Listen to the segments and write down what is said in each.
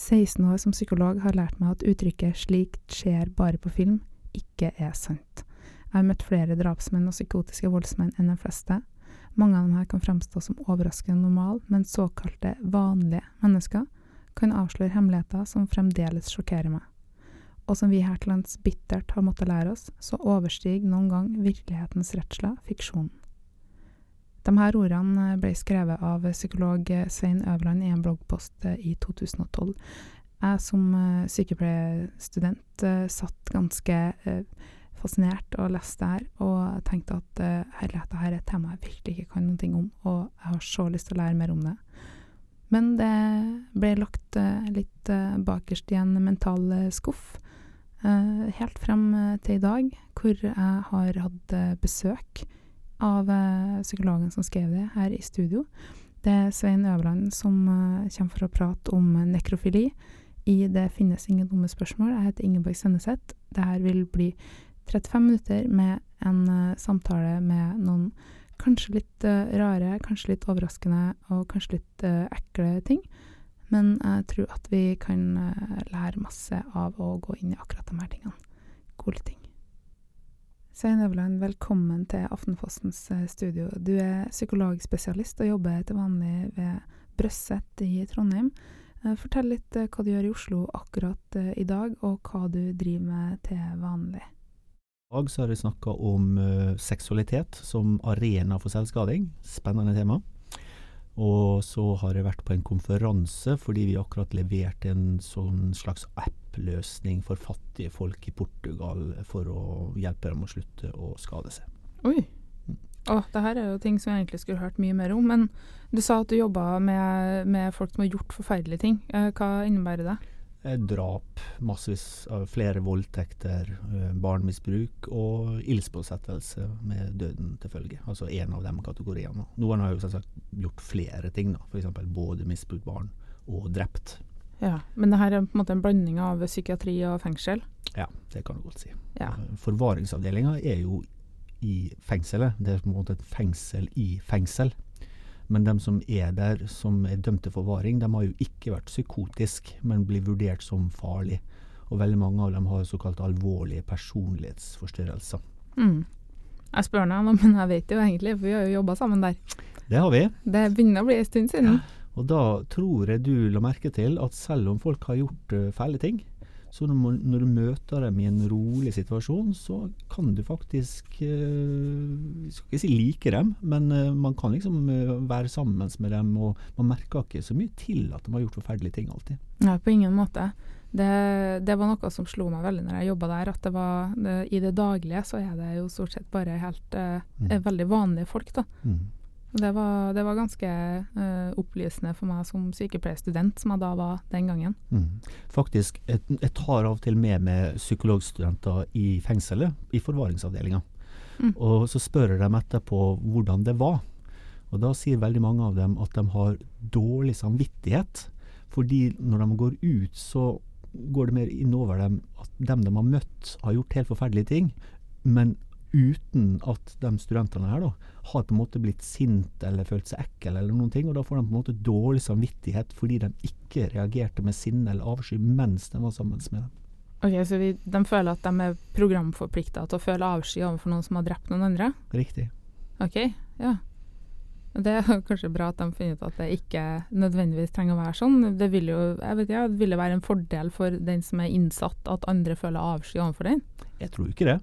16 år som psykolog har lært meg at uttrykket 'slikt skjer bare på film' ikke er sant. Jeg har møtt flere drapsmenn og psykotiske voldsmenn enn de fleste. Mange av dem her kan fremstå som overraskende normale, men såkalte vanlige mennesker kan avsløre hemmeligheter som fremdeles sjokkerer meg. Og som vi her til lands bittert har måttet lære oss, så overstiger noen gang virkelighetens redsler fiksjonen. De her ordene ble skrevet av psykolog Svein Øverland i en bloggpost i 2012. Jeg som sykepleierstudent satt ganske fascinert og leste her, og tenkte at herlighet, dette er et tema jeg virkelig ikke kan noe om, og jeg har så lyst til å lære mer om det. Men det ble lagt litt bakerst i en mental skuff, helt frem til i dag, hvor jeg har hatt besøk av psykologen som skrev det, her i studio. Det er Svein Øverland som kommer for å prate om nekrofili i Det finnes ingen dumme spørsmål. Jeg heter Ingeborg Senneset. Det her vil bli 35 minutter med en samtale med noen kanskje litt rare, kanskje litt overraskende og kanskje litt ekle ting. Men jeg tror at vi kan lære masse av å gå inn i akkurat de her tingene. Gode lytting. Svein Øverland, velkommen til Aftenpostens studio. Du er psykologspesialist og jobber til vanlig ved Brøsset i Trondheim. Fortell litt hva du gjør i Oslo akkurat i dag, og hva du driver med til vanlig. I dag har vi snakka om seksualitet som arena for selvskading. Spennende tema. Og så har jeg vært på en konferanse fordi vi akkurat leverte en sånn slags app-løsning for fattige folk i Portugal for å hjelpe dem å slutte å skade seg. Oi. Oh, det her er jo ting som jeg egentlig skulle hørt mye mer om. Men du sa at du jobba med, med folk som har gjort forferdelige ting. Hva innebærer det? Drap, massevis av flere voldtekter, barnemisbruk og ildspåsettelse med døden til følge. Altså én av de kategoriene. Noen har jo selvsagt gjort flere ting, da. F.eks. både misbrukt barn og drept. Ja, Men det her er på en måte en blanding av psykiatri og fengsel? Ja, det kan du godt si. Ja. Forvaringsavdelinga er jo i fengselet. Det er på en måte et fengsel i fengsel. Men de som er der som er dømt til forvaring, de har jo ikke vært psykotisk, men blir vurdert som farlig. Og veldig mange av dem har såkalt alvorlige personlighetsforstyrrelser. Mm. Jeg spør deg nå, men jeg vet jo egentlig, for vi har jo jobba sammen der. Det har vi. Det begynner å bli en stund siden. Ja. Og da tror jeg du la merke til at selv om folk har gjort uh, fæle ting, så når, du møter dem i en rolig situasjon, så kan du faktisk uh, Jeg skal ikke si like dem, men uh, man kan liksom uh, være sammen med dem, og man merker ikke så mye til at de har gjort forferdelige ting alltid. Nei, på ingen måte. Det, det var noe som slo meg veldig når jeg jobba der, at det var det, i det daglige så er det jo stort sett bare helt mm. veldig vanlige folk, da. Mm. Det var, det var, ganske uh, opplysende for meg som sykepleierstudent, som jeg da var den gangen. Mm. Faktisk, jeg, jeg, tar av og til med meg psykologstudenter i fengselet, i forvaringsavdelinga. Mm. Og så spør jeg dem etterpå hvordan det var. Og da sier veldig mange av dem at de har dårlig samvittighet. Fordi når de går ut, så går det mer innover dem at dem de har møtt, har gjort helt forferdelige ting. Men uten at de studentene her da, har på en måte blitt sint eller følt seg ekkel eller noen ting. Og da får de på en måte dårlig samvittighet fordi de ikke reagerte med sinne eller avsky mens de var sammen med dem. Ok, Så vi, de føler at de er programforplikta til å føle avsky overfor noen som har drept noen andre? Riktig. Ok, ja. Det er kanskje bra at de finner ut at det ikke nødvendigvis trenger å være sånn. Det vil jo jeg vet ikke, det vil være en fordel for den som er innsatt, at andre føler avsky overfor den? Jeg tror ikke det.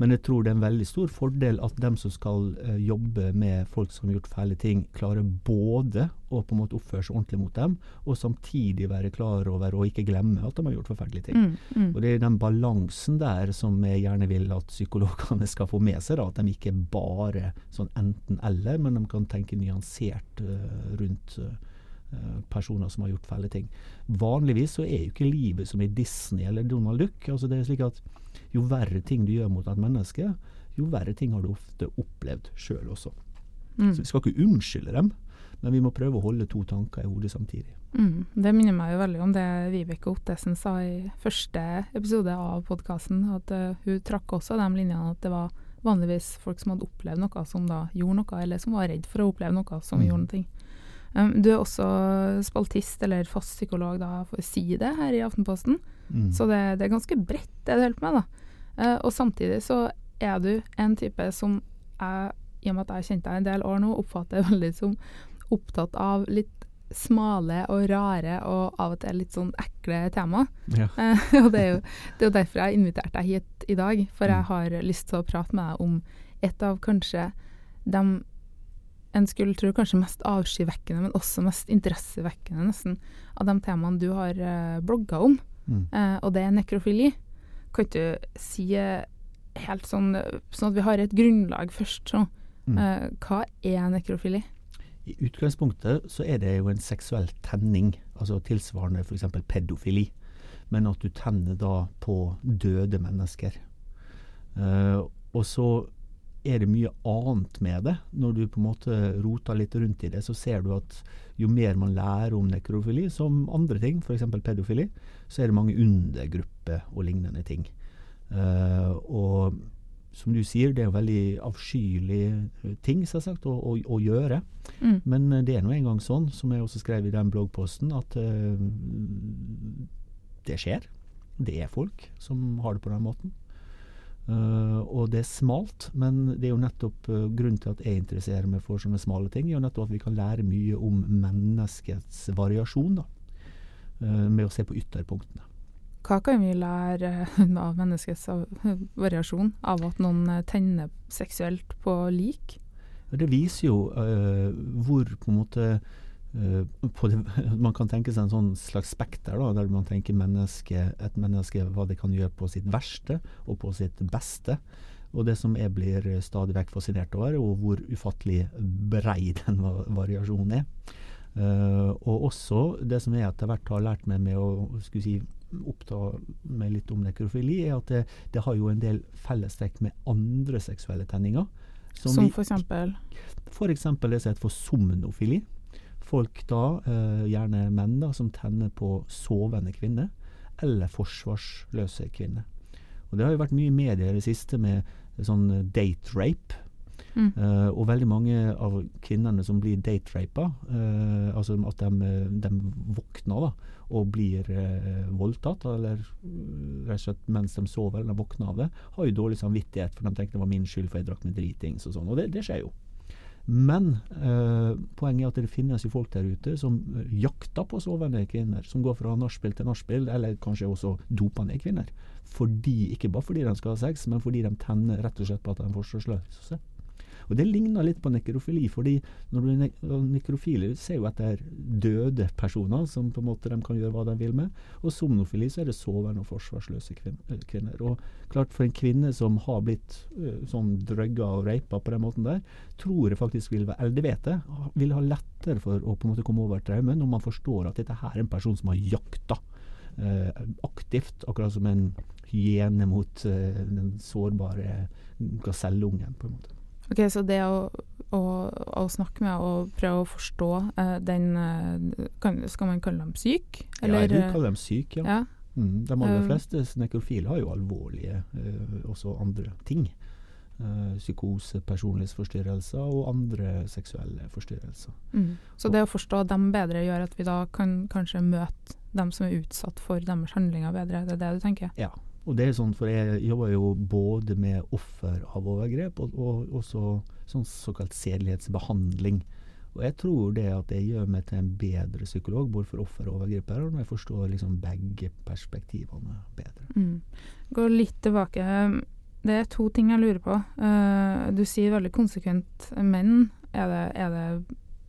Men jeg tror det er en veldig stor fordel at dem som skal uh, jobbe med folk som har gjort fæle ting, klarer både å på en måte oppføre seg ordentlig mot dem, og samtidig være klar over å ikke glemme at de har gjort forferdelige ting. Mm, mm. Og Det er den balansen der som jeg gjerne vil at psykologene skal få med seg. da, At de ikke bare sånn enten-eller, men de kan tenke nyansert uh, rundt uh, personer som har gjort fæle ting. Vanligvis så er jo ikke livet som i Disney eller Donald Duck. altså det er slik at jo verre ting du gjør mot et menneske, jo verre ting har du ofte opplevd sjøl også. Mm. Så vi skal ikke unnskylde dem, men vi må prøve å holde to tanker i hodet samtidig. Mm. Det minner meg jo veldig om det Vibeke Ottesen sa i første episode av podkasten. At uh, hun trakk også de linjene at det var vanligvis folk som hadde opplevd noe som da gjorde noe, eller som var redd for å oppleve noe som mm. gjorde noe. Um, du er også spaltist eller fast psykolog, da, for å si det, her i Aftenposten. Mm. Så det, det er ganske bredt, det du holder på med. da. Uh, og samtidig så er du en type som jeg, i og med at jeg har kjent deg en del år nå, oppfatter veldig som opptatt av litt smale og rare og av og til litt sånn ekle tema. Ja. Og det er, jo, det er jo derfor jeg har invitert deg hit i dag, for jeg Mm. har lyst til å prate med deg om et av kanskje de en skulle tro kanskje mest avskyvekkende, men også mest interessevekkende nesten, av de temaene du har uh, blogga om, Mm. Uh, og det er nekrofili. Kan ikke du si uh, helt sånn, eh, sånn at vi har et grunnlag først, så. Mm. uh, hva er nekrofili? I utgangspunktet så er det jo en seksuell tenning, altså tilsvarende f.eks. pedofili. Men at du tenner da på døde mennesker. Eh, og så er det mye annet med det. Når du på en måte roter litt rundt i det, så ser du at jo mer man lærer om nekrofili, som andre ting, f.eks. pedofili, så er det mange undergrupper og lignende ting. Uh, og som du sier, det er en veldig avskyelig eh, ting selvsagt, å, å, å gjøre. Mm. Men eh, det er nå engang sånn, som jeg også skrev i den bloggposten, at uh, det skjer. Det er folk som har det på den måten. Eh, og det er smalt, men det er jo nettopp uh, grunnen til at jeg interesserer meg for sånne smale ting, er jo nettopp at vi kan lære mye om menneskets variasjon, da. uh, med å se på ytterpunktene. Hva kan vi lære av menneskets variasjon av at noen tenner seksuelt på lik? Det viser jo hvor på en måte det, Man kan tenke seg en sånn slags spekter, da, der man tenker menneske, et menneske hva det kan gjøre på sitt verste og på sitt beste. Og det som jeg blir stadig vekk fascinert over, og hvor ufattelig brei den variasjonen er. Uh, og også det som jeg etter hvert har lært meg med å skulle si, oppta meg litt om nekrofili, er at det, det har jo en del fellestrekk med andre seksuelle tenninger. Som, som for eksempel F.eks. det som heter for somnofili. Folk da, eh, gjerne menn, da, som tenner på sovende kvinner, eller forsvarsløse kvinner. Og Det har jo vært mye i media i det siste med sånn date rape. mm. Eh, og veldig mange av kvinnene som blir date-rapa, eh, altså at de, de våkner da, og blir eh, voldtatt, eller rett og slett mens de sover eller våkner av det, har jo dårlig samvittighet, for de tenker det var min skyld for jeg drakk meg dritings og sånn. Og det, det skjer jo. Men eh, poenget er at det finnes jo folk der ute som eh, jakter på sovende kvinner, som går fra nachspiel til nachspiel, eller kanskje også doper ned kvinner. Fordi, ikke bare fordi de skal ha sex, men fordi de tenner rett og slett på at de er forsvarsløse. Og Det ligner litt på nekrofili, fordi når du er ne nekrofile ser jo etter døde personer som på en måte de kan gjøre hva de vil med. Og somnofili så er det sovende og forsvarsløse eh, kvinner. Og klart For en kvinne som har blitt uh, sånn drugga og rapa på den måten der, tror jeg faktisk vil være Eller det vet jeg, vil ha lettere for å på en måte komme over traumen når man forstår at dette her er en person som har jakta uh, aktivt, akkurat som en hyene mot uh, den sårbare gasellungen, på en måte. Ok, Så det å, å, å snakke med og prøve å forstå eh, den eh, kan, Skal man kalle dem syk? ja, jeg eh, vil kalle dem syke, ja. ja. Mm, de aller Um, fleste nekrofile har jo alvorlige uh, også andre ting. Uh, psykose, personlighetsforstyrrelser og andre seksuelle forstyrrelser. Mm. Så det å forstå dem bedre gjør at vi da kan kanskje møte dem som er utsatt for deres handlinger bedre. Det er det du tenker? Ja. Og det er sånn, for jeg jobber jo både med offer av overgrep og, og også sånn såkalt sedelighetsbehandling. Og jeg tror det at det gjør meg til en bedre psykolog, både for offer og overgriper, når jeg forstår liksom begge perspektivene bedre. Mm. Gå litt tilbake. Det er to ting jeg lurer på. Eh, du sier veldig konsekvent menn. Er det, er det,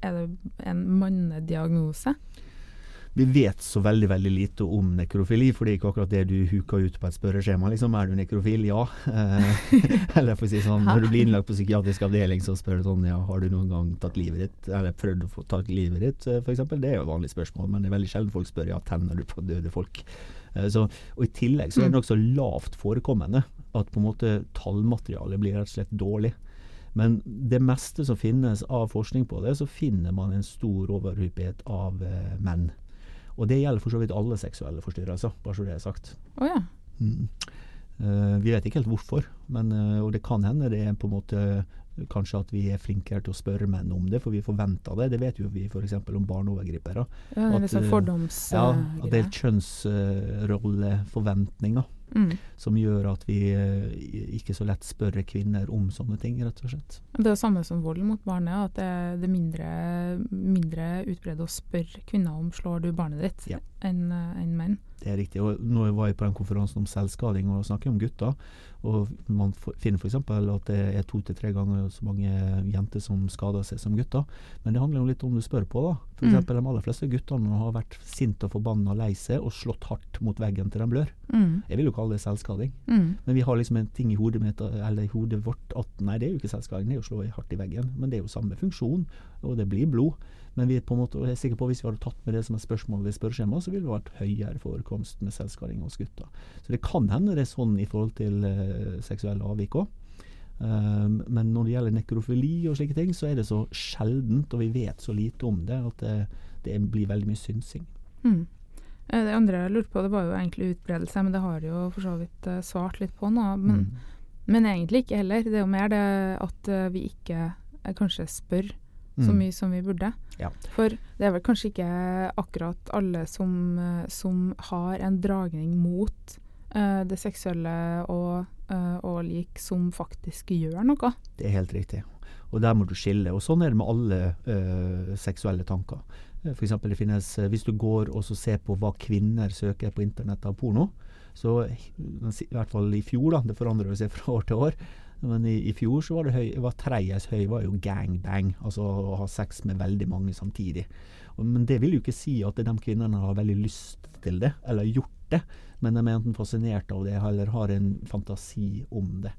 er det en mannediagnose? Vi vet så veldig veldig lite om nekrofili, for det er ikke akkurat det du huker ut på et spørreskjema. Liksom, er du nekrofil? Ja. Eh, Eller for å si sånn, når du blir innlagt på psykiatrisk avdeling, så spør du sånn ja, har du noen gang tatt livet ditt? Eller prøvd å få tatt livet ditt, f.eks.? for eksempel. Det er jo et vanlig spørsmål, men det er veldig sjelden folk spør ja, tenner du på døde folk? Eh, Så, og I tillegg så er det nokså lavt forekommende at på en måte tallmaterialet blir rett og slett dårlig. Men det meste som finnes av forskning på det, så finner man en stor overhyppighet av eh, menn. Og det gjelder for så vidt alle seksuelle forstyrrelser, bare så det er sagt. Oh, ja. Mm. uh, vi vet ikke helt hvorfor, men, uh, og det kan hende det er på en måte kanskje at vi er flinkere til å spørre menn om det, for vi forventer det. Det vet jo vi f.eks. om barneovergripere. Ja, At, eh, fordoms... Ja, eh, at det er kjønnsrolleforventninger mm. som gjør at vi eh, ikke så lett spør kvinner om sånne ting, rett og slett. Det er det samme som vold mot barnet, at det, er mindre, mindre utbredt å spørre kvinner om slår du barnet ditt, Ja. enn en enn menn. Det er riktig. og Nå var jeg på den konferansen om selvskading og snakker om gutter. og Man finner f.eks. at det er to til tre ganger så mange jenter som skader seg som gutter. Men det handler jo litt om du spør på. da. For Mm. eksempel De aller fleste guttene har vært sinte og forbanna lei seg og slått hardt mot veggen til de blør. Mm. Jeg vil jo kalle det selvskading. Mm. Men vi har liksom en ting i hodet, mitt, eller i hodet vårt at nei, det er jo ikke selvskading, det er jo å slå hardt i veggen. Men det er jo samme funksjon, og det blir blod. Men vi er på en måte, jeg er sikker på at hvis vi hadde tatt med det som et spørsmål ved spørreskjemaet, så ville det vært høyere forekomst med selvskading hos gutter. Så det kan hende det er sånn i forhold til uh, seksuelle avvik òg. men når det gjelder nekrofili og slike ting, så er det så sjeldent, og vi vet så lite om det, at det, det blir veldig mye synsing. Mm. Eh, Det andre jeg lurte på, det var jo egentlig utbredelse, men det har du jo for så vidt eh, svart litt på nå. Men, Mm. men egentlig ikke heller. Det er jo mer det at eh, vi ikke eh, kanskje spør så Mm. mye som vi burde. Ja. For det er vel kanskje ikke akkurat alle som, eh, som har en dragning mot uh, det seksuelle og, uh, og lik, som faktisk gjør noe. Det er helt riktig. Og der må du skille. Og sånn er det med alle uh, seksuelle tanker. For eksempel det finnes, Hvis du går og ser på hva kvinner søker på internett av porno, så i hvert fall i fjor, da, det forandrer seg fra år til år, men i, i fjor så var det høy, var tredjes høy var jo gangbang, altså å ha sex med veldig mange samtidig. Men det vil jo ikke si at de kvinnene har veldig lyst til det, eller gjort det, men de er enten fascinert av det, eller har en fantasi om det.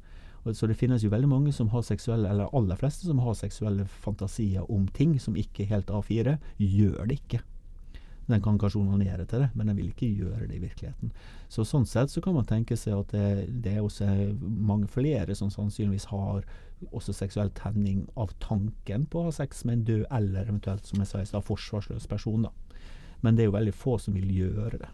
Så det finnes jo veldig mange som har seksuelle, eller aller fleste som har seksuelle fantasier om ting som ikke helt A4, gjør det ikke. Den kan kanskje onanere til det, men den vil ikke gjøre det i virkeligheten. Så Sånn sett så kan man tenke seg at det, det er også mange flere som sannsynligvis har også seksuell tenning av tanken på å ha sex med en død, eller eventuelt, som jeg sa i stad, forsvarsløs person. da. Men det er jo veldig få som vil gjøre det.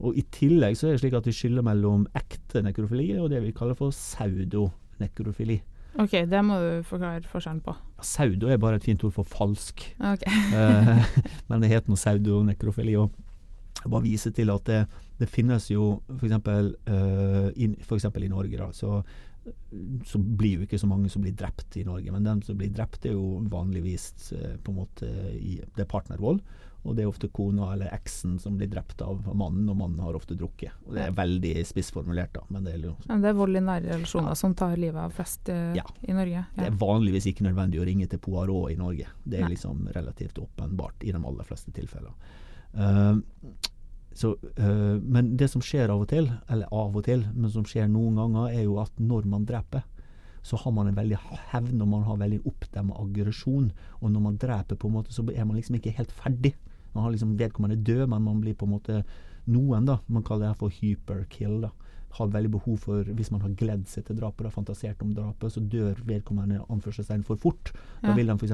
Og I tillegg så er det slik at vi skiller mellom ekte nekrofili og det vi kaller for pseudonekrofili. OK, det må du forklare forskjellen på. Ja, Pseudo er bare et fint ord for falsk. Ok. Eh, men det heter noe saudonekrofili. Og jeg bare viser til at det, det finnes jo f.eks. Uh, for eksempel i Norge, da, så, så blir jo ikke så mange som blir drept i Norge. Men de som blir drept, er jo vanligvis uh, på en måte i, det er partnervold. Og det er ofte kona eller eksen som blir drept av mannen, og mannen har ofte drukket. Og det er veldig spissformulert, da. Men det er jo Men det er vold i nære relasjoner Ja. som tar livet av flest uh, Ja. i Norge. Ja. Det er vanligvis ikke nødvendig å ringe til Poirot i Norge. Det er Nei. liksom relativt åpenbart i de aller fleste tilfeller. Uh, så, uh, men det som skjer av og til, eller av og til, men som skjer noen ganger, er jo at når man dreper, så har man en veldig hevn og man har veldig oppdemmet aggresjon. Og når man dreper, på en måte, så er man liksom ikke helt ferdig. Man har liksom Vedkommende død, men man blir på en måte noen, da. Man kaller det her for hyperkill. da har veldig behov for, Hvis man har gledd seg til drapet og fantasert om drapet, så dør vedkommende anførselstegn for fort. Da Ja. vil de f.eks.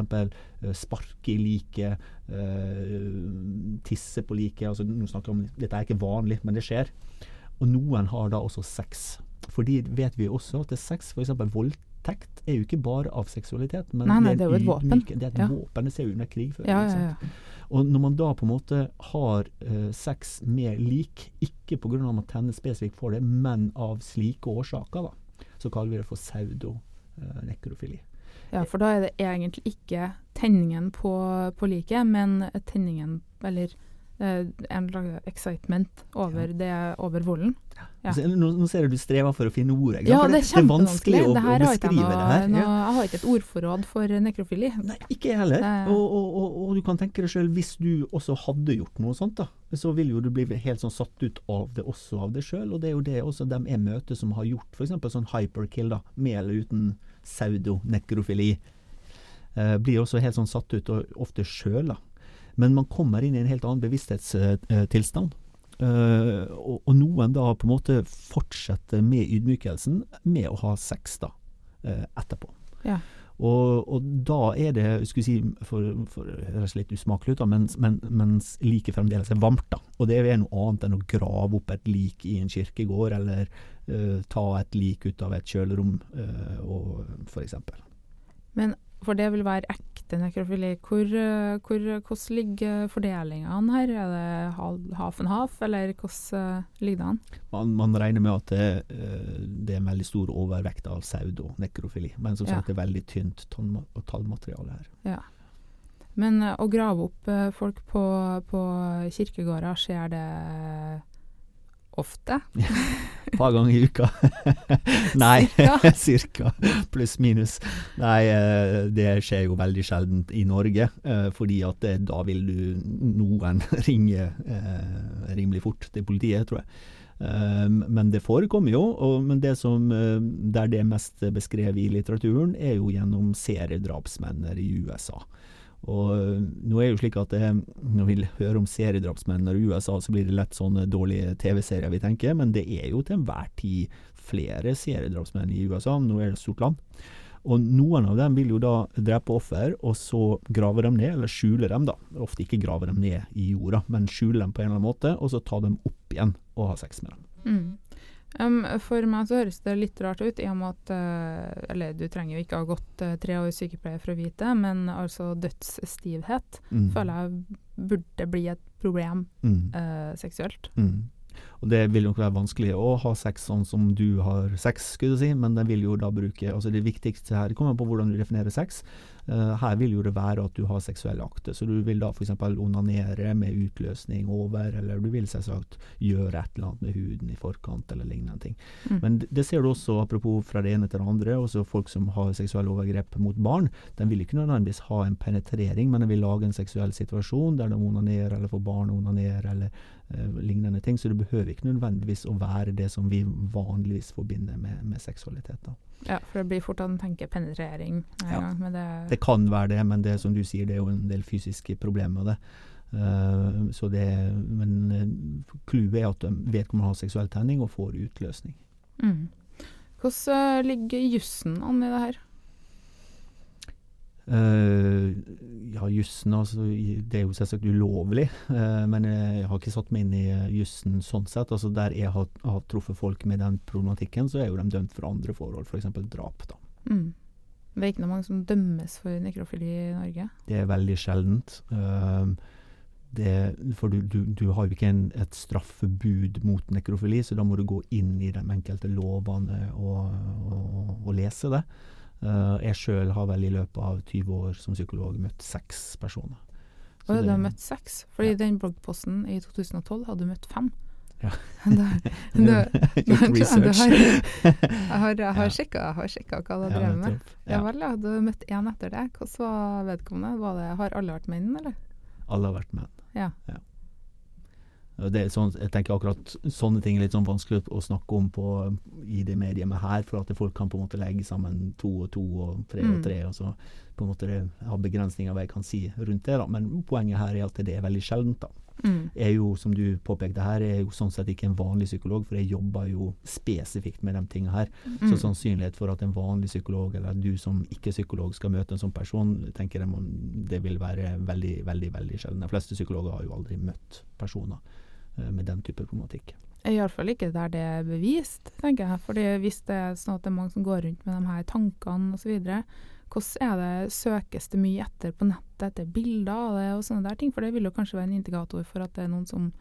Uh, sparke i liket, eh, tisse på liket. Altså, nå snakker jeg om, dette er ikke vanlig, men det skjer. Og noen har da også sex. Fordi vet vi også at det er sex, f.eks. voldtekt, er jo ikke bare av seksualitet, men Nei, nei, det er jo et våpen. Det er et Ja. våpen. Det ser jo under krigføring. Ja, ikke ja, ja. Og når man da på en måte har eh, sex med lik, ikke pga. at man tenner spesifikt for det, men av slike årsaker, da, så kaller vi det for pseudonekrofili. ja, for da er det egentlig ikke tenningen på, på liket, men tenningen, eller eh, en slags excitement over, det, over volden. Ja. Altså, nå, nå ser du du strever for å finne ord. Ja, For det er vanskelig å, Det å jeg beskrive noe, det her. noe, Ja. jeg har ikke et ordforråd for nekrofili. Nei, ikke jeg heller. Eh. Og, og, og, og du kan tenke deg sjøl, hvis du også hadde gjort noe sånt, da, så vil jo du bli helt sånn satt ut av det også av deg sjøl. Og det er jo det også de jeg møter som har gjort f.eks. sånn hyperkill, da, med eller uten pseudonekrofili. Eh, blir også helt sånn satt ut, og ofte sjøl, da. Men man kommer inn i en helt annen bevissthetstilstand. Uh, og, og noen da på en måte fortsetter med ydmykelsen med å ha sex da, uh, etterpå. Ja. Og, og da er det, skulle si, for, for høres litt usmakelig ut, da, mens, men, mens liket fremdeles er varmt. da. Og det er noe annet enn å grave opp et lik i en kirkegård, eller uh, ta et lik ut av et kjølerom, uh, for eksempel. Men for det vil være ekte nekrofili. Hvor, eh, hvor, hvordan ligger fordelingene her? Er det hal- half and half, eller hvordan eh, ligger det an? Man, man regner med at det, eh, det er en veldig stor overvekt av pseudonekrofili. Men som Ja. sagt, det er veldig tynt tallmateriale her. Ja. Men å grave opp folk på, på kirkegårder, skjer det ofte? Et par ganger i uka. Nei, Cirka? Pluss minus. Nei, eh, det skjer jo veldig sjeldent i Norge. eh, Fordi at da vil du noen ringe eh, rimelig fort til politiet, tror jeg. Eh, Men det forekommer jo, og, men det som, eh, der det er mest beskrevet i litteraturen, er jo gjennom seriedrapsmenn i USA. Og øh, nå er jo slik at det, Når vi hører om seriedrapsmenn i USA, så blir det lett sånne dårlige TV-serier vi tenker, men det er jo til enhver tid flere seriedrapsmenn i USA. Nå er det et stort land. Og noen av dem vil jo da drepe offer, og så grave dem ned, eller skjule dem, da. Ofte ikke grave dem ned i jorda, men skjule dem på en eller annen måte, og så ta dem opp igjen og ha sex med dem. Mm. Um, for meg så høres det litt rart ut, i og med at uh, Eller du trenger jo ikke ha gått uh, tre år sykepleier for å vite men altså dødsstivhet Mm. føler jeg burde bli et problem Mm. uh, seksuelt. Mm. Og det vil nok være vanskelig å ha sex sånn som du har sex, skulle du si, men den vil jo da bruke Altså det viktigste her kommer på hvordan du definerer sex. Eh, her vil jo det være at du har seksuelle akter, så du vil da f.eks. onanere med utløsning over, eller du vil selvsagt gjøre et eller annet med huden i forkant, eller lignende ting. Mm. Men det, det ser du også, apropos fra det ene til det andre, også folk som har seksuelle overgrep mot barn. De vil ikke nødvendigvis ha en penetrering, men de vil lage en seksuell situasjon der de onanerer, eller får barn å onanere, eller eh, lignende ting. Så det behøver ikke nødvendigvis å være det som vi vanligvis forbinder med, med seksualitet. Da. Ja, for det blir fort at en tenker penetrering Ja. gang, men det, Det kan være det, men det som du sier, det er jo en del fysiske problemer med det. Uh, så det men uh, clouet er at de vedkommende har seksuell tenning og får utløsning. mm. Hvordan eh, ligger jussen an i det her? Eh, ja, jussen altså, Det er jo selvsagt ulovlig, uh, men jeg har ikke satt meg inn i uh, jussen sånn sett. Altså Der jeg har, har truffet folk med den problematikken, så er jo de dømt for andre forhold, f.eks. drap. da. Mm. Det er ikke noe mange som dømmes for nekrofili i Norge. Det er veldig sjeldent. Uh, det, for du, du, du har jo ikke en, et straffebud mot nekrofili, så da må du gå inn i de enkelte lovene og, og, og lese det. Eh, jeg sjøl har vel i løpet av 20 år som psykolog møtt seks personer. Så Og du har møtt seks, fordi Ja. den bloggposten i 2012 hadde du møtt fem. Ja. Det- det- Gjort research. har, jeg har, jeg har sjekka, jeg har sjekka hva du har Ja, drevet med. Ja Ja, vel, ja. Du har møtt én etter det. Hvordan var vedkommende? Var det, har alle vært menn, eller? alle har vært menn. Ja. Er sånn, jeg tenker akkurat Sånne ting er litt sånn vanskelig å snakke om på, i det mediumet her, for at folk kan på en måte legge sammen to og to og tre Mm. og tre, og så på en måte det har begrensninger hva jeg kan si rundt det. da. Men poenget her er at det er veldig sjeldent. da. Mm. Jeg er jo, som du påpekte her, jeg er jo sånn sett ikke en vanlig psykolog, for jeg jobber jo spesifikt med de tingene her. Mm. Så sannsynlighet for at en vanlig psykolog, eller du som ikke er psykolog, skal møte en sånn person, tenker jeg det vil være veldig, veldig veldig sjelden. De fleste psykologer har jo aldri møtt personer med den type problematikk. Iallfall ikke der det er bevist, tenker jeg. Fordi hvis det er sånn at det er mange som går rundt med de her tankene osv., hvordan er det, søkes det mye etter på nettet etter bilder av det og sånne der ting? For det vil jo kanskje være en indikator for at det er noen som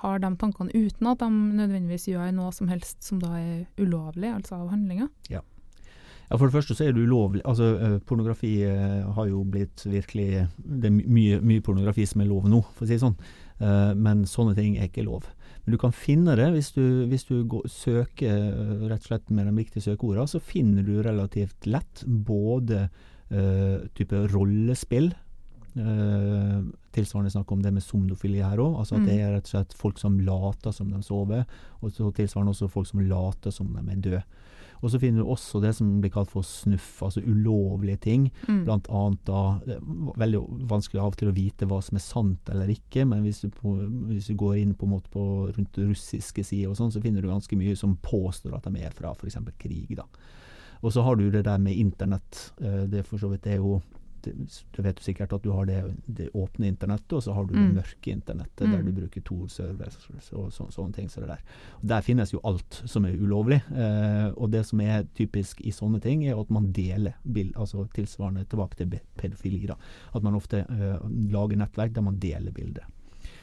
har de tankene uten at de nødvendigvis gjør noe som helst som da er ulovlig, altså av handlinger. Ja, Ja, For det første så er det ulovlig. Altså, eh, Pornografi eh, har jo blitt virkelig Det er mye, mye pornografi som er lov nå, for å si det sånn. Eh, men sånne ting er ikke lov. Men du kan finne det hvis du, hvis du går, søker eh, rett og slett med de riktige søkeordene. Så finner du relativt lett både uh, type rollespill uh, Tilsvarende snakk om det med somnofili her òg. Altså at Mm. det er rett og slett folk som later som de sover. Og så tilsvarende også folk som later som de er døde. Og så finner du også det som blir kalt for snuff, altså ulovlige ting. Mm. Blant annet da det er Veldig vanskelig av og til å vite hva som er sant eller ikke, men hvis du, på, hvis du går inn på en måte på rundt russiske sider og sånn, så finner du ganske mye som påstår at de er fra f.eks. krig. da. Og så har du det der med internett. det Det for så vidt er jo det, Du vet jo sikkert at du har det, det åpne internettet, og så har du Mm. det mørke internettet, Mm. der du bruker Tor servers og så, sånne ting. Så det der. Og der finnes jo alt som er ulovlig. Eh, og det som er typisk i sånne ting, er at man deler bild, altså tilsvarende tilbake til pedofili. da. At man ofte eh, lager nettverk der man deler bilder.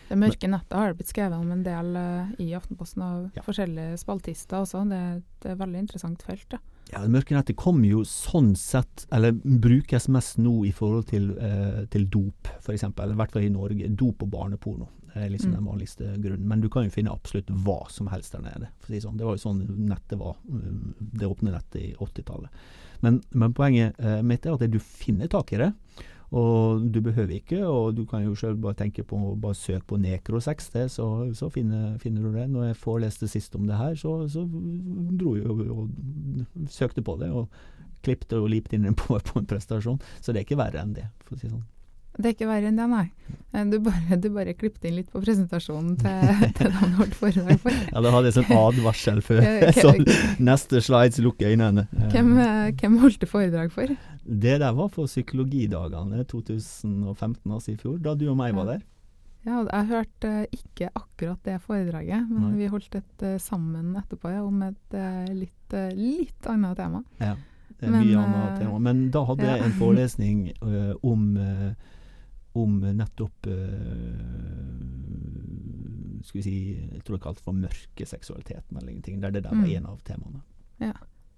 Det mørke nettet har det blitt skrevet om en del eh, i Aftenposten av Ja. forskjellige spaltister også. Det, er et veldig interessant felt. Da. Ja, det Mørke nettet kommer jo sånn sett, eller brukes mest nå i forhold til, eh, til dop, f.eks. I hvert fall i Norge. Dop og barneporno er liksom Mm. den vanligste grunnen. Men du kan jo finne absolutt hva som helst der nede. For å si sånn. Det var jo sånn nettet var, mm, det åpne nettet i 80-tallet. Men, men poenget eh, mitt er at du finner tak i det. Og du behøver ikke, og du kan jo sjøl bare tenke på bare søke på nekrosex, så, så finner, finner du det. Når jeg foreleste sist om det her, så, så dro jeg og, og søkte på det, og klippte og lipte inn på, på en prestasjon. Så det er ikke verre enn det, for å si sånn. Det er ikke verre enn det, nei. Eh, Du bare, du bare klippet inn litt på presentasjonen til, til den holdt foredrag for. Ja, da hadde jeg sånn advarsel før. sånn, neste slides lukker øynene. Eh, Hvem, eh, hvem holdt du foredrag for? Det der var for psykologidagene 2015, altså i fjor, da du og meg var der. Ja, jeg hørte ikke akkurat det foredraget, men Nei. vi holdt et sammen etterpå ja, om et litt, litt annet tema. Ja, det er Men, mye annet eh, tema. Men da hadde jeg en forelesning uh, om, eh, om nettopp uh, Skal vi si Jeg tror det kalte kalt for mørke seksualiteten eller ingenting. Der det der var Mm. en av temaene. Ja.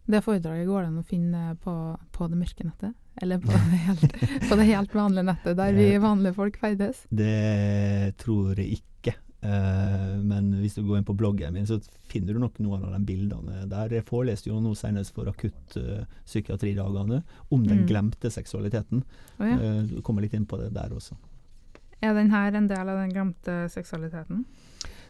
Det foredraget går det an å finne på, på det mørke nettet, eller på det helt, på det helt vanlige nettet der vi vanlige folk ferdes. Det tror jeg ikke. Eh, men hvis du går inn på bloggen min, så finner du nok noen av de bildene der. Jeg foreleste jo nå senest for akuttpsykiatridagene om den Mm. glemte seksualiteten. Oh, ja. uh, du kommer litt inn på det der også. Er den her en del av den glemte seksualiteten?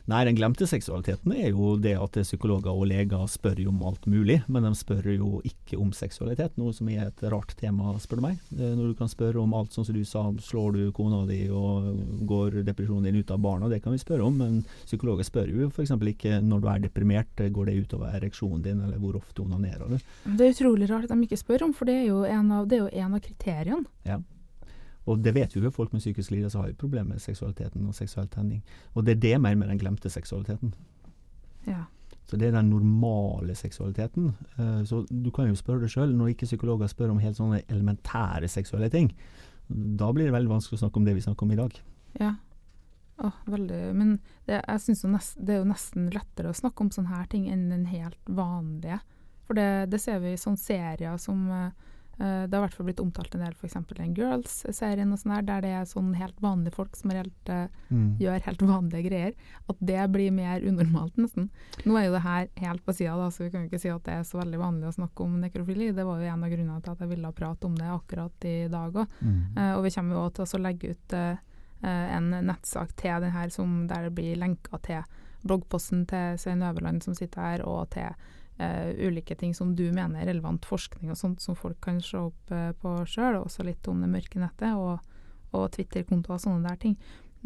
Nei, den glemte seksualiteten er jo det at psykologer og leger spør jo om alt mulig, men de spør jo ikke om seksualitet, noe som er et rart tema, spør du meg. Eh, Når du kan spørre om alt, sånn som du sa, slår du kona di og går depresjonen din ut av barna, det kan vi spørre om, men psykologer spør jo f.eks. ikke når du er deprimert, går det utover ereksjonen din, eller hvor ofte onanerer du. Det er utrolig rart at de ikke spør om, for det er jo en av, det er jo en av kriteriene. Og det vet vi jo, folk med psykisk lidelse har jo problemer med seksualiteten og seksuell tenning. Og det er det mer med den glemte seksualiteten. Ja. Så det er den normale seksualiteten. Eh, så du kan jo spørre deg sjøl, når ikke psykologer spør om helt sånne elementære seksuelle ting, da blir det veldig vanskelig å snakke om det vi snakker om i dag. Ja. oh, veldig. Men det, jeg synes jo nest, det er jo nesten lettere å snakke om sånne her ting enn den helt vanlige. For det, det ser vi i sånne serier som eh, Det har i hvert fall blitt omtalt en del, f.eks. den Girls-serien og sånn her, der det er sånn helt vanlige folk som reelt mm. gjør helt vanlige greier. At det blir mer unormalt, nesten. Nå er jo det her helt på sida, så vi kan jo ikke si at det er så veldig vanlig å snakke om nekrofili. Det var jo en av grunnene til at jeg ville prate om det akkurat i dag òg. Mm. Uh, og vi kommer jo òg til å legge ut eh, eh, en nettsak til den her som, der det blir lenka til bloggposten til Svein Øverland som sitter her, og til eh, ulike ting som du mener er relevant forskning og sånt som folk kan se opp eh, på sjøl, og også litt om det mørke nettet og, og Twitter-kontoer og sånne der ting.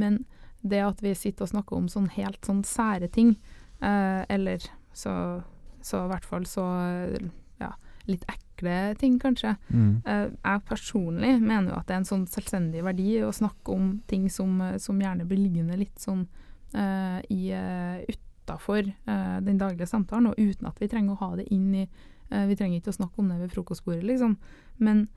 Men det at vi sitter og snakker om sånn helt sånn sære ting, eh, eller så, så i hvert fall så ja, litt ekle ting, kanskje, Mm. Jeg personlig mener jo at det er en sånn selvstendig verdi å snakke om ting som, som gjerne blir liggende litt sånn uh, i uh, utafor eh, den daglige samtalen, og uten at vi trenger å ha det inn i eh, Vi trenger ikke å snakke om det ved frokostbordet, liksom. Men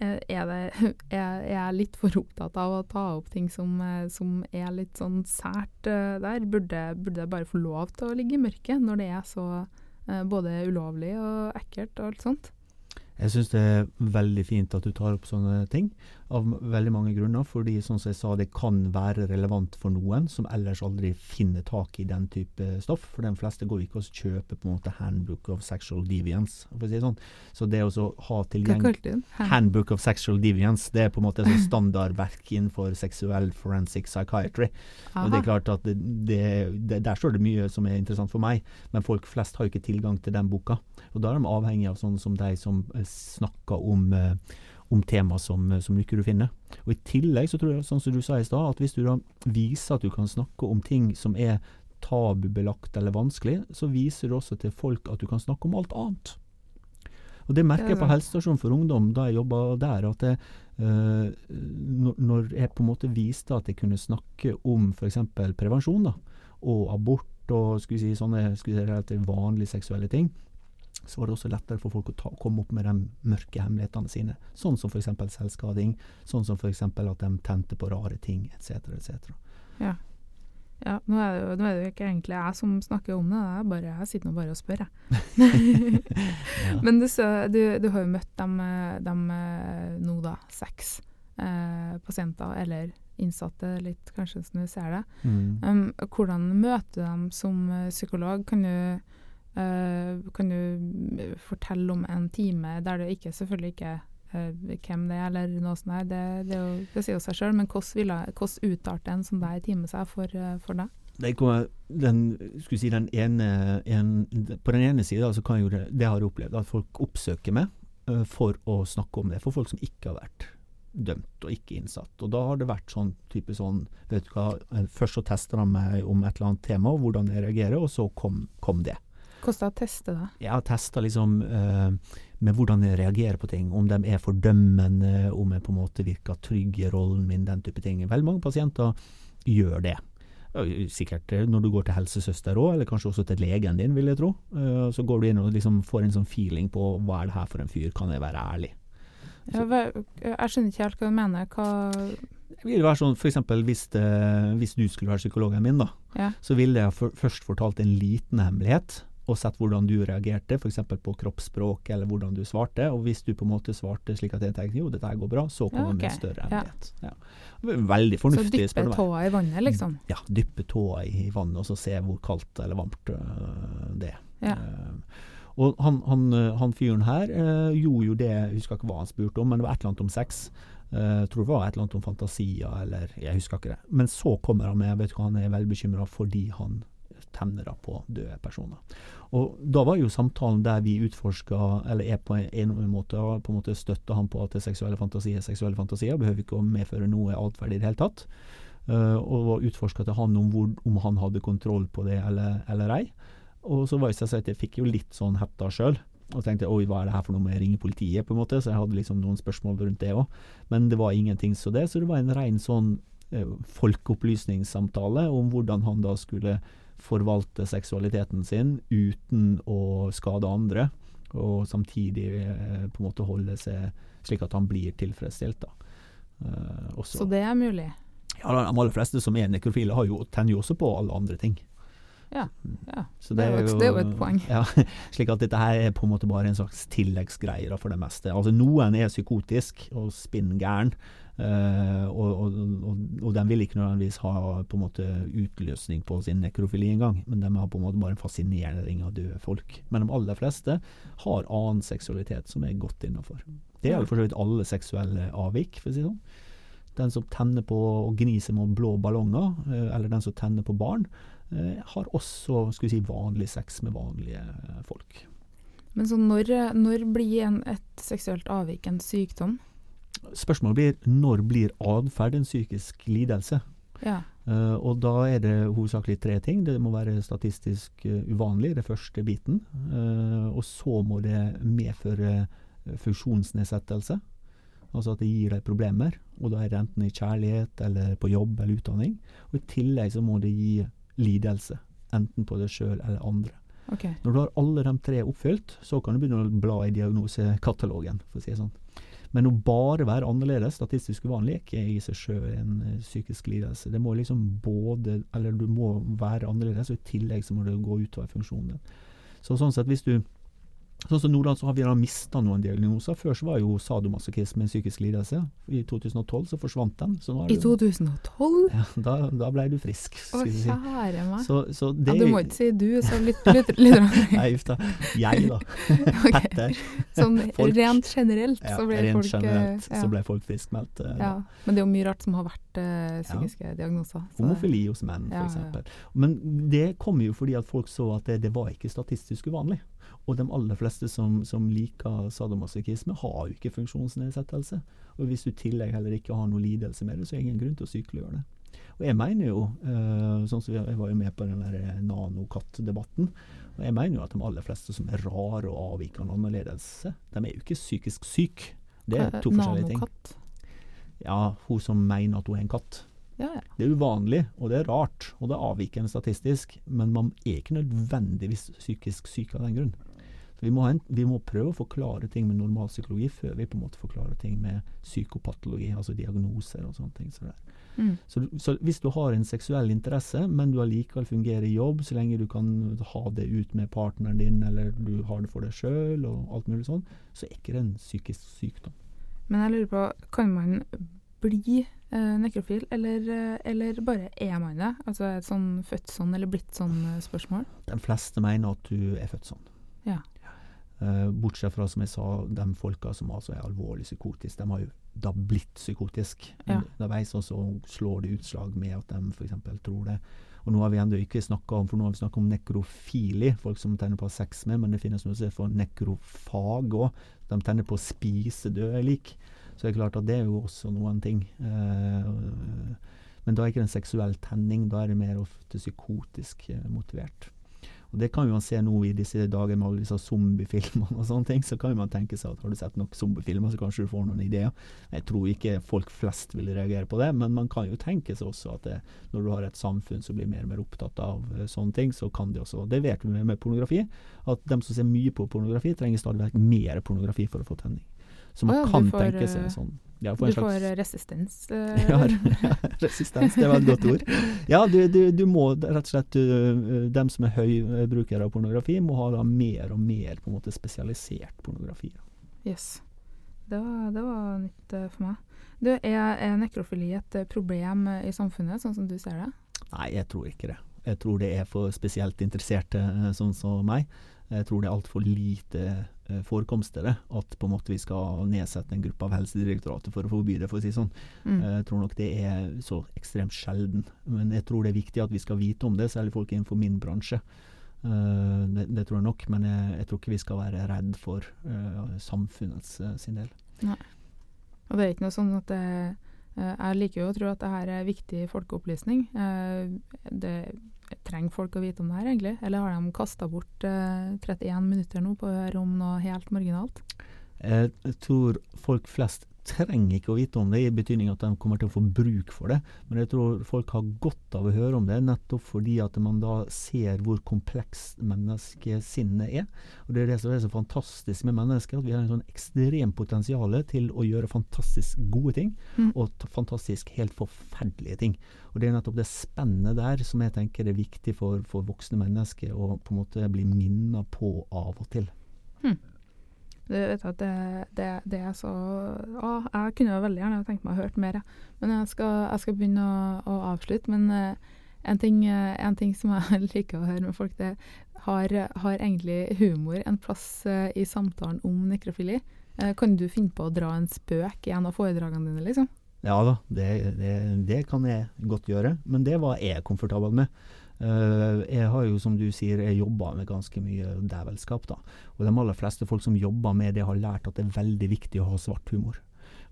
eh, er, det, er, er jeg litt for opptatt av å ta opp ting som, eh, som er litt sånn sært eh, der? Burde, burde jeg bare få lov til å ligge i mørket når det er så eh, både ulovlig og ekkelt og alt sånt? Jeg syns det er veldig fint at du tar opp sånne ting, av veldig mange grunner. Fordi som jeg sa, det kan være relevant for noen som ellers aldri finner tak i den type stoff. For de fleste går ikke og kjøper på en måte 'Handbook of Sexual Deviance'. For å si det sånn. Så det å ha tilgjengelig? 'Handbook of Sexual Deviance' det er på en måte et standardverk innenfor seksuell forensic psychiatry. Og det er klart at det, det, Der står det mye som er interessant for meg, men folk flest har jo ikke tilgang til den boka. Og da er de avhengig av sånne som de som eh, snakker om, eh, om tema som, eh, som du ikke du finner. Og I tillegg så tror jeg, sånn som du sa i stad, at hvis du da viser at du kan snakke om ting som er tabubelagt eller vanskelig, så viser du også til folk at du kan snakke om alt annet. Og det merker er jeg på helsestasjonen for ungdom da jeg jobba der. at det, eh, når, når jeg på en måte viste at jeg kunne snakke om f.eks. prevensjon da, og abort og skulle si, sånne skulle si, vanlige seksuelle ting, så var det også lettere for folk å ta, komme opp med de mørke hemmelighetene sine. Sånn som f.eks. selvskading, sånn som f.eks. at de tente på rare ting, etc. etc. Ja. ja nå, er det jo, nå er det jo ikke egentlig jeg som snakker om det, det er bare, jeg sitter nå bare og spør, jeg. Ja. Men du, så, du, du har jo møtt dem, dem nå da, seks eh, pasienter, eller innsatte, litt kanskje som du ser det. Mm. Um, hvordan møter du dem som eh, psykolog? Kan du, eh, kan du eh, fortelle om en time der du ikke selvfølgelig ikke uh, hvem det er, eller noe sånt der, det, det, det sier jo seg sjøl, men hvordan, utarter en sånn der time seg for, uh, for deg? Det den, si den ene, en, på den ene sida så kan jo det, det har jeg opplevd, at folk oppsøker meg for å snakke om det. For folk som ikke har vært dømt og ikke innsatt. Og da har det vært sånn type sånn vet du hva, Først så tester han meg om et eller annet tema, og hvordan jeg reagerer, og så kom, kom det. Hvordan teste det? Jeg testa liksom uh, med hvordan jeg reagerer på ting. Om de er fordømmende, om jeg på en måte virker trygg i rollen min, den type ting. Veldig mange pasienter gjør det. Sikkert eh, når du går til helsesøster òg, eller kanskje også til legen din, vil jeg tro. Uh, Så går du inn og liksom får en sånn feeling på hva er det her for en fyr, kan jeg være ærlig? Ja, jeg skjønner ikke helt hva du mener. Hva Det vil være sånn, for eksempel hvis, det, hvis du skulle være psykologen min, da, Ja. så ville jeg for, først fortalt en liten hemmelighet, og sett hvordan du reagerte, f.eks. på kroppsspråk eller hvordan du svarte. Og hvis du på en måte svarte slik at jeg tenkte jo, dette går bra, så kommer Ja, med ok. en større Ja. hemmelighet. Ja. Veldig Så dyppe tåa i vannet, liksom? Ja, dyppe tåa i vannet og så se hvor kaldt eller varmt øh, det er. Ja. Uh, og han, han, øh, han fyren her eh, gjorde jo det, jeg husker ikke hva han spurte om, men det var et eller annet om sex. Uh, tror det var et eller annet om fantasier, eller jeg husker ikke det. Men så kommer han med, vet du hva, han er veldig bekymra fordi han tenner da på døde personer. Og da var jo samtalen der vi utforska, eller er på en, en måte, på en måte støtta han på at det er seksuelle fantasier seksuelle fantasier, behøver ikke å medføre noe atferd i det hele tatt. Uh, og utforska til han om, hvor, om han hadde kontroll på det eller, eller ei. Og så var det seg at jeg fikk jo litt sånn hetta sjøl. Og tenkte oi, hva er det her for noe med å ringe politiet, på en måte. Så jeg hadde liksom noen spørsmål rundt det òg. Men det var ingenting så det. Så det var en rein sånn eh, folkeopplysningssamtale om hvordan han da skulle forvalte seksualiteten sin uten å skade andre. Og samtidig eh, på en måte holde seg slik at han blir tilfredsstilt. Eh, også. Så det er mulig? Ja, De aller fleste som er nekrofile, har jo, tenner jo også på alle andre ting. Ja. ja. Så Det er jo et- det er jo et poeng. Ja, slik at dette her er på en måte bare en slags tilleggsgreie for det meste. Altså Noen er psykotisk og spinngæren, eh, og, og, og, og de vil ikke nødvendigvis ha på en måte utløsning på sin nekrofili engang, men de har på en måte bare en fascinering av døde folk. Men de aller fleste har annen seksualitet som er godt innafor. Det er jo for så vidt alle seksuelle avvik, for å si det sånn. Den som tenner på å gni seg med blå ballonger, eh, eller den som tenner på barn, har også si, vanlig sex med vanlige eh, folk. Men så når, når blir en, et seksuelt avvik en sykdom? Spørsmålet blir når blir atferd en psykisk lidelse? Ja. Uh, og da er det hovedsakelig tre ting. Det må være statistisk uh, uvanlig, det første biten. Uh, og så må det medføre eh, funksjonsnedsettelse. Altså at det gir deg problemer. Og da er det enten i kjærlighet eller på jobb eller utdanning. Og i tillegg så må det gi lidelse. Enten på deg sjøl eller andre. Okay. Når du har alle de tre oppfylt, så kan du begynne å bla i diagnosekatalogen, for å si det sånn. Men å bare være annerledes, statistisk uvanlig, er i seg sjøl en eh, psykisk lidelse. Det må liksom både Eller du må være annerledes, og i tillegg så må det gå utover funksjonen din. Så sånn sett, hvis du Sånn som Nordland, så har vi mista noen diagnoser. Før så var jo sadomasochisme en psykisk lidelse. I 2012 så forsvant den. Så I du- 2012? Ja, da, da ble du frisk, Å, kjære meg. Så, så Ja, du må ikke si du, så litt, litt, litt Nei, uff da. Jeg, da. Petter. Sånn rent generelt så ble rent folk eh, generelt ja. så ble folk friskmeldt. eh, ja. Men det er jo mye rart som har vært uh, psykiske diagnoser. Homofili hos menn, Ja, ja, f.eks. ja. Men det kom jo fordi at folk så at det, det var ikke statistisk uvanlig. Og de aller fleste som, som liker sadomasochisme, har jo ikke funksjonsnedsettelse. Og hvis du i tillegg heller ikke har noe lidelse med det, så er det ingen grunn til å sykeliggjøre det. Og jeg mener jo, uh, sånn som jeg var jo med på den der nanokatt-debatten, og jeg mener jo at de aller fleste som er rare og avvikende annerledes, de er jo ikke psykisk syke. Det er to forskjellige ting. Nanokatt? Ja, hun som mener at hun er en katt. Ja, ja. Det er uvanlig, og det er rart, og det er avvikende statistisk, men man er ikke nødvendigvis psykisk syk av den grunn. Vi må, en, vi må, prøve å forklare ting med normalpsykologi før vi på en måte forklarer ting med psykopatologi, altså diagnoser og sånne ting. Så, mm. så, så, hvis du har en seksuell interesse, men du allikevel fungerer i jobb, så lenge du kan ha det ut med partneren din, eller du har det for deg sjøl og alt mulig sånn, så er ikke det en psykisk sykdom. Men jeg lurer på, kan man bli eh, nekrofil, eller, eh, eller, bare er man det? Altså et sånn født sånn eller blitt sånn eh, spørsmål? De fleste mener at du er født sånn. Ja. Uh, bortsett fra, som jeg sa, de folka som altså er alvorlig psykotiske. De har jo da blitt psykotiske. Ja. Underveis så slår det utslag med at de f.eks. tror det. Og nå har vi ennå ikke snakka om for nå har vi snakket om nekrofili, folk som tenner på sex med, men det finnes noe som heter nekrofag òg. De tenner på å spise døde lik. Så det er klart at det er jo også noen ting. Uh, men da er ikke det en seksuell tenning, da er det mer ofte psykotisk uh, motivert. Og Det kan man se nå i disse dager med alle disse zombiefilmene og sånne ting. Så kan man tenke seg at har du sett nok zombiefilmer, så kanskje du får noen ideer. Jeg tror ikke folk flest vil reagere på det, men man kan jo tenke seg også at det, når du har et samfunn som blir mer og mer opptatt av uh, sånne ting, så kan det også Det vet vi med, med pornografi, at de som ser mye på pornografi, trenger stadig vekk mer pornografi for å få tenning. Så man ja, kan får, tenke seg en sånn. Ja, du slags, får resistens? Uh, ja, resistens, det var et godt ord. Ja, du, du, du må rett og slett du, Dem som er høy brukere av pornografi, må ha da mer og mer på en måte spesialisert pornografi. Yes. Det var, det var nytt uh, for meg. Du, er nekrofili et problem i samfunnet, sånn som du ser det? Nei, jeg tror ikke det. Jeg tror det er for spesielt interesserte, sånn som meg. Jeg tror det er altfor lite eh, forekomst til det. At på en måte vi skal nedsette en gruppe av Helsedirektoratet for å forby det, for å si sånn. Mm. Jeg tror nok det er så ekstremt sjelden. Men jeg tror det er viktig at vi skal vite om det, særlig folk innenfor min bransje. Uh, det, det, tror jeg nok, men jeg, jeg, tror ikke vi skal være redd for uh, samfunnets uh, sin del. Nei. Og det er ikke noe sånn at det, Jeg liker jo å tro at det her er viktig folkeopplysning. det Trenger folk å vite om det her, egentlig? Eller har de kasta bort eh, 31 minutter nå på å høre om noe helt marginalt? Jeg tror folk flest trenger ikke å vite om det, i betydning at de kommer til å få bruk for det. Men jeg tror folk har godt av å høre om det, nettopp fordi at man da ser hvor komplekst menneskesinnet er. Og Det er det som er så fantastisk med mennesker, at vi har en sånn ekstremt potensial til å gjøre fantastisk gode ting, mm. og fantastisk helt forferdelige ting. Og Det er nettopp det spennet der som jeg tenker er viktig for, for voksne mennesker å på en måte bli minnet på av og til. Mm. At det, det, det, er så Å, jeg kunne jo veldig gjerne tenkt meg å hørt mer, jeg. Men jeg skal, jeg skal begynne å, å, avslutte. Men uh, en, ting, uh, en, ting, som jeg liker å høre med folk, det har, har egentlig humor en plass uh, i samtalen om nekrofili? kan du finne på å dra en spøk i en av foredragene dine, liksom? Ja da, det, det, det kan jeg godt gjøre. Men det var jeg komfortabel med. Uh, jeg har jo, som du sier, jeg jobba med ganske mye dævelskap. da. Og de aller fleste folk som jobber med det, har lært at det er veldig viktig å ha svart humor.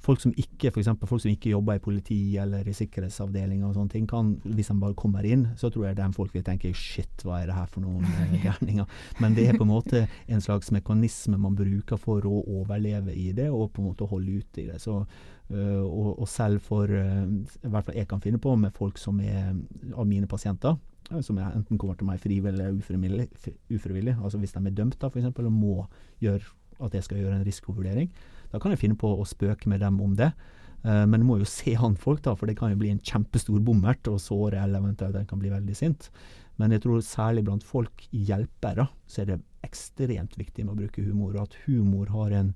Folk som ikke for eksempel, folk som ikke jobber i politi eller i sikkerhetsavdelinger, og sånne ting, kan, hvis de bare kommer inn, så tror jeg de folk vil tenke shit, hva er det her for noen eh, gærninger? Men det er på en måte en slags mekanisme man bruker for å overleve i det, og på en måte holde ut i det. Så, uh, og, og, selv for, uh, i hvert fall jeg kan finne på, med folk som er av mine pasienter, som enten kommer til meg frivillig eller ufrivillig, ufrivillig. Altså hvis de er dømt da, for eksempel, og må gjøre at jeg skal gjøre en risikovurdering. Da kan jeg finne på å spøke med dem om det. Men du må jo se an folk, da, for det kan jo bli en kjempestor bommert og såre, eller eventuelt den kan bli veldig sint. Men jeg tror særlig blant folk hjelpere så er det ekstremt viktig med å bruke humor. Og at humor har en,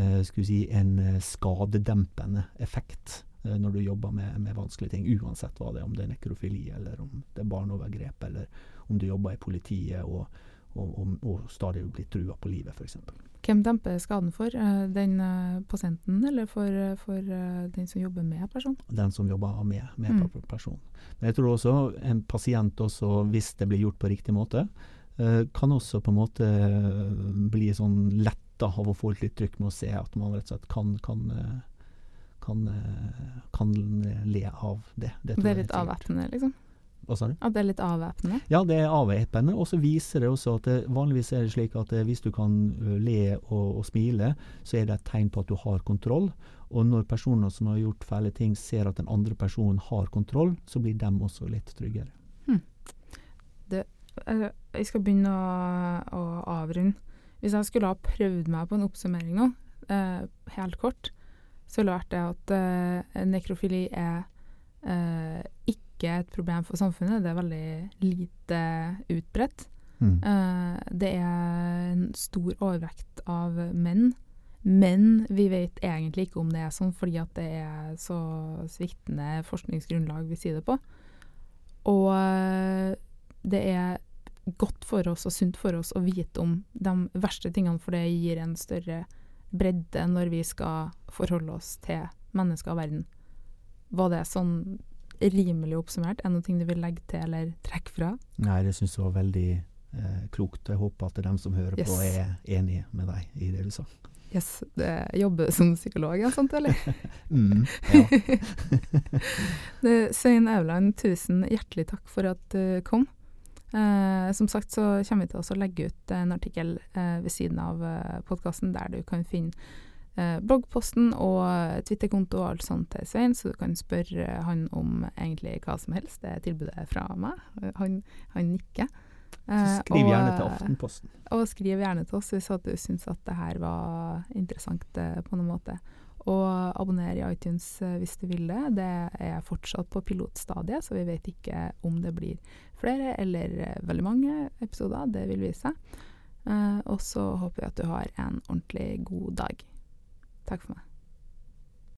uh, si, en eh, skadedempende effekt Eh, når du jobber med, med, vanskelige ting, uansett hva det er, om det er nekrofili eller om det er barneovergrep, eller om du jobber i politiet og, og, og, og stadig blir trua på livet, f.eks. Hvem demper skaden for? Eh, den eh, pasienten, eller for, for, den som jobber med personen? Den som jobber med, med mm. personen. Men jeg tror også en pasient, også, hvis det blir gjort på riktig måte, kan også på en måte bli sånn letta av å få litt trykk med å se at man rett og slett kan, kan kan, eh, kan le av det. Det, det er litt avvæpnende, liksom? Hva sa du? At det er litt avvæpnende? Ja, det er avvæpnende. Og så viser det også at det, vanligvis er det slik at eh, hvis du kan le og, og smile, så er det et tegn på at du har kontroll. Og når personer som har gjort fæle ting, ser at den andre personen har kontroll, så blir de også litt tryggere. Eh, Jeg skal begynne å, å avrunde. Hvis jeg skulle ha prøvd meg på en oppsummering nå, eh, helt kort, så vært det at eh, nekrofili er eh, ikke et problem for samfunnet. Det er veldig lite utbredt. Mm. Eh, det er en stor overvekt av menn. Men vi vet egentlig ikke om det er sånn, fordi at det er så sviktende forskningsgrunnlag vi sier det på. Og eh, det er godt for oss og sunt for oss å vite om de verste tingene, for det gir en større bredde når vi skal forholde oss til mennesker og verden. Var det sånn rimelig oppsummert? Er det noe du vil legge til eller trekke fra? Nei, det syns jeg var veldig eh, klokt. Jeg håper at de som hører Yes. på, er enige med deg i det du sa. Yes, det jobber som psykolog, ja, sant, eller? Mm, ja. Det, Svein Auland, tusen hjertelig takk for at du kom. Eh, som sagt så kommer vi til å legge ut en artikkel eh, ved siden av eh, podkasten der du kan finne eh, bloggposten og Twitter-konto og alt sånt til Svein, så du kan spørre han om egentlig hva som helst. Det er tilbudet fra meg. Han, han nikker. Så Eh, skriv og, gjerne til eh, Aftenposten. og skriv gjerne til oss hvis du syns at det her var interessant eh, på noen måte. Og abonner i iTunes eh, hvis du vil det. Det er fortsatt på pilotstadiet, så vi vet ikke om det blir flere eller eh, veldig mange episoder. Det vil vise seg. Eh, og så håper vi at du har en ordentlig god dag. Takk for meg.